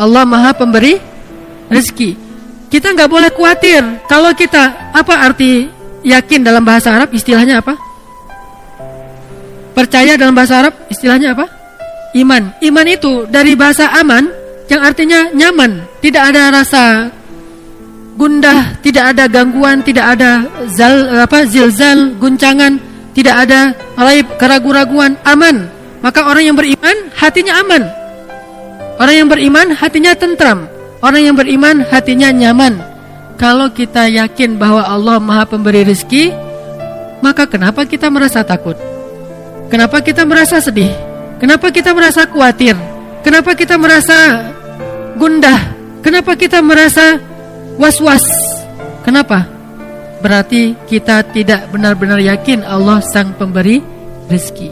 Allah Maha Pemberi rezeki. Kita nggak boleh khawatir kalau kita apa arti yakin dalam bahasa Arab istilahnya apa? Percaya dalam bahasa Arab istilahnya apa? Iman. Iman itu dari bahasa aman yang artinya nyaman, tidak ada rasa gundah, tidak ada gangguan, tidak ada zal apa zilzal, guncangan, tidak ada raib, keraguan-raguan, aman. Maka orang yang beriman hatinya aman. Orang yang beriman hatinya tentram. Orang yang beriman hatinya nyaman. Kalau kita yakin bahwa Allah Maha Pemberi rezeki, maka kenapa kita merasa takut? Kenapa kita merasa sedih? Kenapa kita merasa khawatir? Kenapa kita merasa gundah? Kenapa kita merasa was-was? Kenapa? Berarti kita tidak benar-benar yakin Allah sang pemberi rezeki.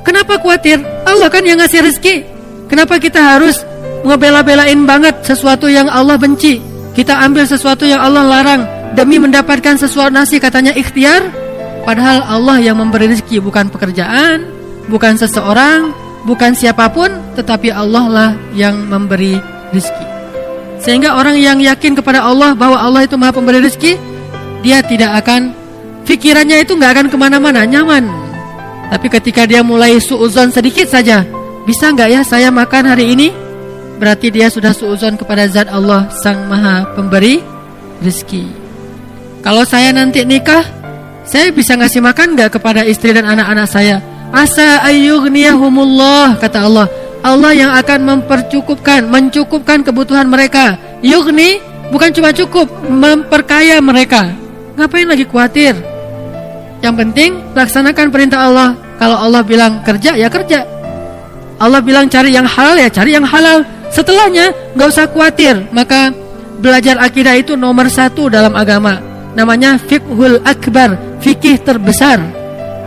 Kenapa khawatir? Allah kan yang ngasih rezeki. Kenapa kita harus ngebela-belain banget sesuatu yang Allah benci. Kita ambil sesuatu yang Allah larang demi mendapatkan sesuatu nasi katanya ikhtiar. Padahal Allah yang memberi rezeki bukan pekerjaan, bukan seseorang, bukan siapa pun, tetapi Allah lah yang memberi rezeki. Sehingga orang yang yakin kepada Allah bahwa Allah itu maha pemberi rezeki, dia tidak akan pikirannya itu nggak akan ke mana-mana nyaman. Tapi ketika dia mulai suuzon sedikit saja, bisa nggak ya saya makan hari ini? Berarti dia sudah suuzon kepada zat Allah Sang Maha Pemberi rezeki. Kalau saya nanti nikah, saya bisa ngasih makan nggak kepada istri dan anak-anak saya? Asa ayyughniyahumullah kata Allah. Allah yang akan mempercukupkan, mencukupkan kebutuhan mereka. Yughni bukan cuma cukup, memperkaya mereka. Ngapain lagi khawatir? Yang penting laksanakan perintah Allah. Kalau Allah bilang kerja ya kerja. Allah bilang cari yang halal ya cari yang halal. Setelahnya nggak usah khawatir, maka belajar akidah itu nomor satu dalam agama. Namanya fiqhul akbar, fikih terbesar.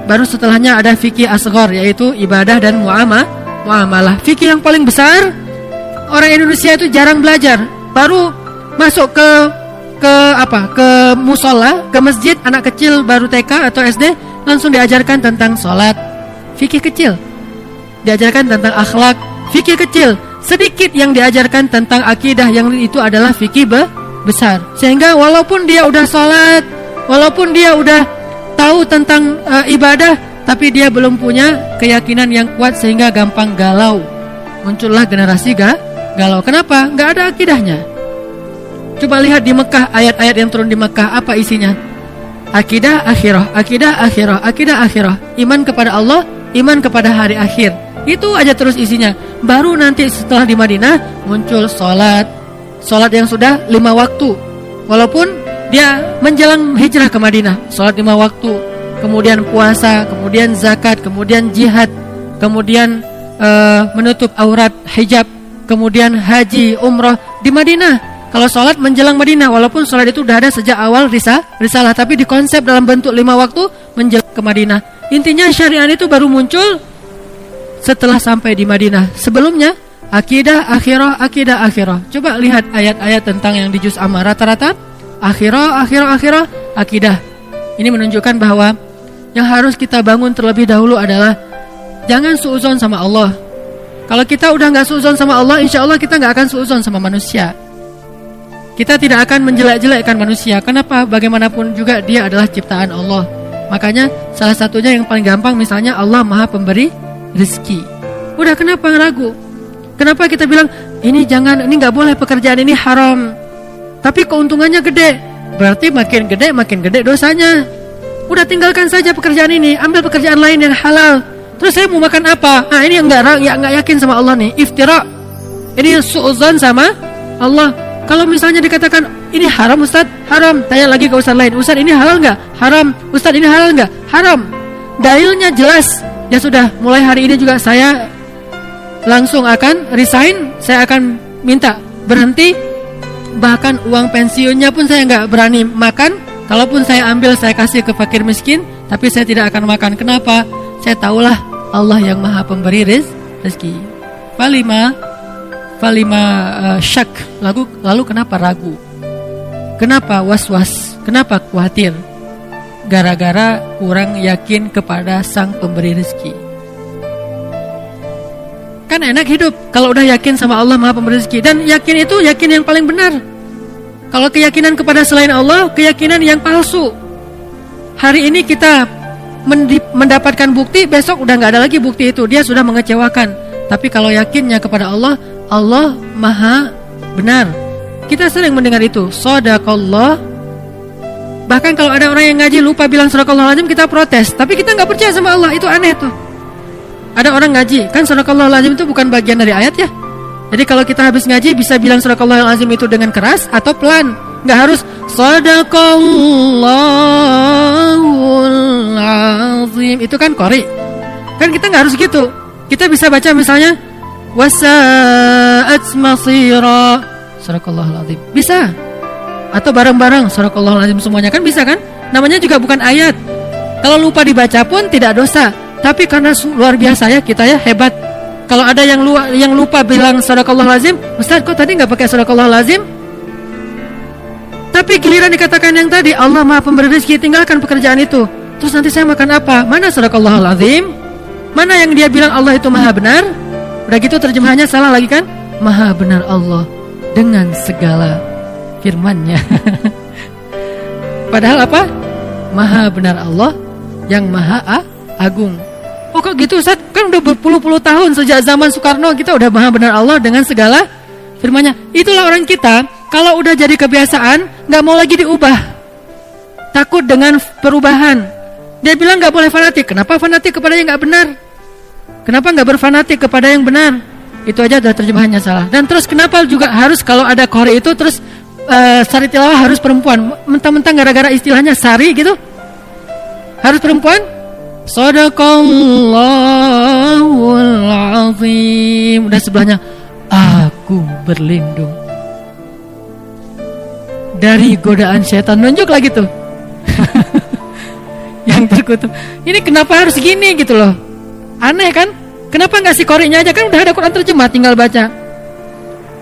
Baru setelahnya ada fikih asgor, yaitu ibadah dan muamalah. Muamalah. Fikih yang paling besar, orang Indonesia itu jarang belajar. Baru masuk ke ke apa? Ke musola, ke masjid, anak kecil baru TK atau SD langsung diajarkan tentang sholat, fikih kecil. Diajarkan tentang akhlak, fikih kecil sedikit yang diajarkan tentang akidah yang itu adalah fikih be besar. Sehingga walaupun dia udah sholat, walaupun dia udah tahu tentang uh, ibadah, tapi dia belum punya keyakinan yang kuat sehingga gampang galau. Muncullah generasi ga, galau. Kenapa? Gak ada akidahnya. Coba lihat di Mekah ayat-ayat yang turun di Mekah apa isinya? Akidah akhirah, akidah akhirah, akidah akhirah. Iman kepada Allah, iman kepada hari akhir. Itu aja terus isinya. Baru nanti setelah di Madinah muncul sholat. Sholat yang sudah lima waktu. Walaupun dia menjelang hijrah ke Madinah. Sholat lima waktu. Kemudian puasa, kemudian zakat, kemudian jihad. Kemudian uh, menutup aurat hijab. Kemudian haji, umroh di Madinah. Kalau sholat menjelang Madinah, walaupun sholat itu sudah ada sejak awal risa, risalah, tapi dikonsep dalam bentuk lima waktu menjelang ke Madinah. Intinya syariat itu baru muncul setelah sampai di Madinah. Sebelumnya akidah akhirah akidah akhirah. Coba lihat ayat-ayat tentang yang di juz amma rata-rata akhirah akhirah akhirah akidah. Ini menunjukkan bahwa yang harus kita bangun terlebih dahulu adalah jangan suuzon sama Allah. Kalau kita udah nggak suuzon sama Allah, insya Allah kita nggak akan suuzon sama manusia. Kita tidak akan menjelek-jelekkan manusia. Kenapa? Bagaimanapun juga dia adalah ciptaan Allah. Makanya salah satunya yang paling gampang misalnya Allah Maha Pemberi rezeki. Udah kenapa ragu? Kenapa kita bilang ini jangan, ini nggak boleh pekerjaan ini haram. Tapi keuntungannya gede. Berarti makin gede makin gede dosanya. Udah tinggalkan saja pekerjaan ini, ambil pekerjaan lain yang halal. Terus saya mau makan apa? Nah ini enggak ya enggak yakin sama Allah nih, iftira. Ini suuzon sama Allah. Kalau misalnya dikatakan ini haram Ustaz, haram. Tanya lagi ke Ustaz lain, Ustaz ini halal nggak? Haram. Ustaz ini halal nggak? Haram. Dalilnya jelas. Ya sudah, mulai hari ini juga saya langsung akan resign. Saya akan minta berhenti. Bahkan uang pensiunnya pun saya nggak berani makan. Kalaupun saya ambil, saya kasih ke fakir miskin. Tapi saya tidak akan makan. Kenapa? Saya tahulah Allah yang maha pemberi rezeki. Falima, falima uh, syak. Lalu, lalu kenapa ragu? Kenapa was-was? Kenapa khawatir? Gara-gara kurang yakin kepada sang pemberi rezeki. Kan enak hidup kalau udah yakin sama Allah Maha Pemberi rezeki dan yakin itu yakin yang paling benar. Kalau keyakinan kepada selain Allah, keyakinan yang palsu. Hari ini kita mendapatkan bukti, besok udah nggak ada lagi bukti itu. Dia sudah mengecewakan. Tapi kalau yakinnya kepada Allah, Allah Maha benar. Kita sering mendengar itu. Sodakallah. Bahkan kalau ada orang yang ngaji lupa bilang lazim kita protes. Tapi kita nggak percaya sama Allah. Itu aneh tuh. Ada orang ngaji, kan lazim itu bukan bagian dari ayat ya. Jadi kalau kita habis ngaji bisa bilang lazim itu dengan keras atau pelan. Nggak harus sadaqallahul azim. Itu kan kori. Kan kita nggak harus gitu. Kita bisa baca misalnya wasa'at masira. lazim. Bisa. Atau bareng-bareng lazim semuanya kan bisa kan? Namanya juga bukan ayat. Kalau lupa dibaca pun tidak dosa. Tapi karena luar biasa ya kita ya hebat. Kalau ada yang lupa, yang lupa bilang lazim, Ustaz kok tadi nggak pakai sadaqallah lazim? Tapi giliran dikatakan yang tadi Allah Maha Pemberi rezeki tinggalkan pekerjaan itu. Terus nanti saya makan apa? Mana sadaqallah lazim? Mana yang dia bilang Allah itu Maha benar? Udah gitu terjemahannya salah lagi kan? Maha benar Allah dengan segala firman-Nya. Padahal apa? Maha benar Allah yang Maha Agung. Oh kok gitu Ustaz? Kan udah berpuluh-puluh tahun sejak zaman Soekarno kita udah maha benar Allah dengan segala firmannya. Itulah orang kita kalau udah jadi kebiasaan nggak mau lagi diubah. Takut dengan perubahan. Dia bilang nggak boleh fanatik. Kenapa fanatik kepada yang nggak benar? Kenapa nggak berfanatik kepada yang benar? Itu aja adalah terjemahannya salah. Dan terus kenapa juga harus kalau ada kori itu terus uh, sari tilawah harus perempuan? Mentang-mentang gara-gara istilahnya sari gitu? Harus perempuan? Sadaqallahul azim. Udah sebelahnya aku berlindung dari godaan setan. Nunjuk lagi tuh. yang terkutuk. Ini kenapa harus gini gitu loh? Aneh kan? Kenapa nggak si korinya aja kan udah ada Quran terjemah tinggal baca.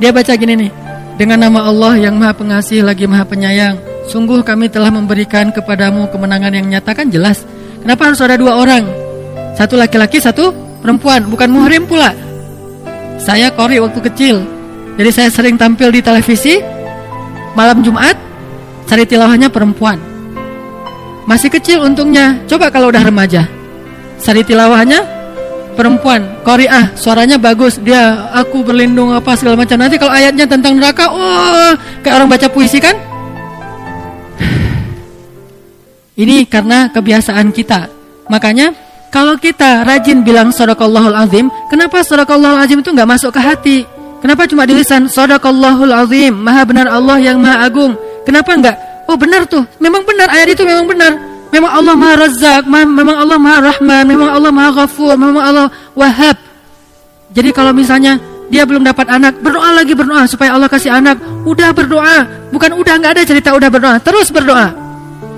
Dia baca gini nih. Dengan nama Allah yang Maha Pengasih lagi Maha Penyayang, sungguh kami telah memberikan kepadamu kemenangan yang nyata kan jelas Kenapa harus ada dua orang? Satu laki-laki, satu perempuan, bukan muhrim pula. Saya kori waktu kecil. Jadi saya sering tampil di televisi malam Jumat, cari tilawahnya perempuan. Masih kecil untungnya. Coba kalau udah remaja. Cari tilawahnya perempuan, ah suaranya bagus. Dia aku berlindung apa segala macam. Nanti kalau ayatnya tentang neraka, oh, kayak orang baca puisi kan? Ini karena kebiasaan kita. Makanya kalau kita rajin bilang sadaqallahul azim, kenapa sadaqallahul azim itu nggak masuk ke hati? Kenapa cuma di lisan sadaqallahul azim, maha benar Allah yang maha agung? Kenapa enggak? Oh benar tuh, memang benar ayat itu memang benar. Memang Allah maha razak, memang Allah maha rahman, memang Allah maha ghafur, memang Allah wahab. Jadi kalau misalnya dia belum dapat anak, berdoa lagi berdoa supaya Allah kasih anak. Udah berdoa, bukan udah nggak ada cerita udah berdoa, terus berdoa.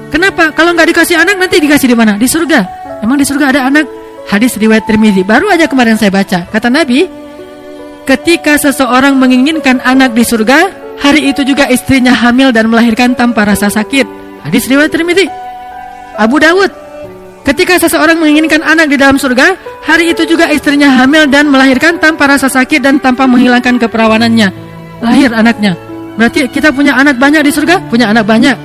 Kenapa? Kalau nggak dikasih anak nanti dikasih di mana? Di surga. Emang di surga ada anak? Hadis riwayat Tirmizi. Baru aja kemarin saya baca. Kata Nabi, ketika seseorang menginginkan anak di surga, hari itu juga istrinya hamil dan melahirkan tanpa rasa sakit. Hadis riwayat Tirmizi. Abu Dawud, ketika seseorang menginginkan anak di dalam surga, hari itu juga istrinya hamil dan melahirkan tanpa rasa sakit dan tanpa menghilangkan keperawanannya. Lahir anaknya. Berarti kita punya anak banyak di surga? Punya anak banyak.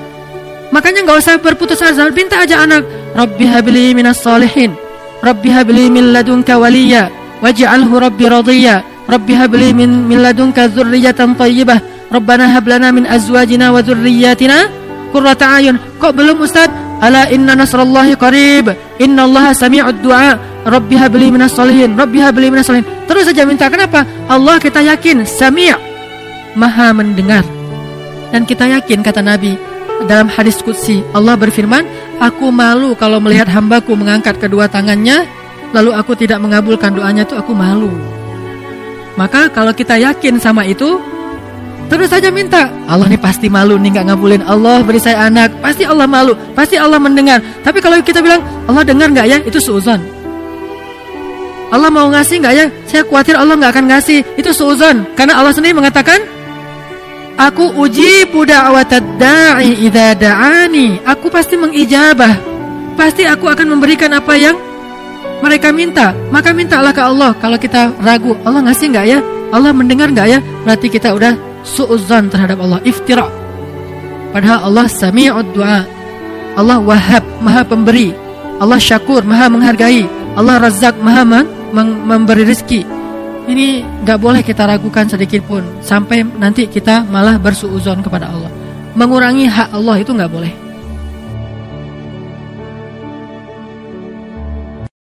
Makanya nggak usah berputus asa, minta aja anak. Rabbi habli minas salihin. Rabbi habli min ladunka waliya. Waj'alhu rabbi radiyya. Rabbi habli min, min ladunka dzurriyyatan thayyibah. Rabbana hab lana min azwajina wa dzurriyyatina qurrata ayun. Kok belum Ustaz? Ala inna nasrallahi qarib. Inna Allah sami'ud du'a. Rabbi habli minas salihin. Rabbi habli minas salihin. Terus saja minta. Kenapa? Allah kita yakin sami' Maha mendengar. Dan kita yakin kata Nabi, dalam hadis kutsi Allah berfirman aku malu kalau melihat hambaku mengangkat kedua tangannya lalu aku tidak mengabulkan doanya itu aku malu maka kalau kita yakin sama itu terus saja minta Allah ini pasti malu nih nggak ngabulin Allah beri saya anak pasti Allah malu pasti Allah mendengar tapi kalau kita bilang Allah dengar nggak ya itu suuzon Allah mau ngasih nggak ya saya khawatir Allah nggak akan ngasih itu suuzon karena Allah sendiri mengatakan Aku uji da'watad da'i idza da'ani. Aku pasti mengijabah. Pasti aku akan memberikan apa yang mereka minta, maka mintalah ke Allah. Kalau kita ragu, Allah ngasih nggak ya? Allah mendengar nggak ya? Berarti kita udah suuzan terhadap Allah, iftira. Padahal Allah sami'ud du'a. Allah wahab, maha pemberi. Allah syakur, maha menghargai. Allah razak, maha memberi rezeki. Ini nggak boleh kita ragukan sedikit pun sampai nanti kita malah bersuuzon kepada Allah. Mengurangi hak Allah itu nggak boleh.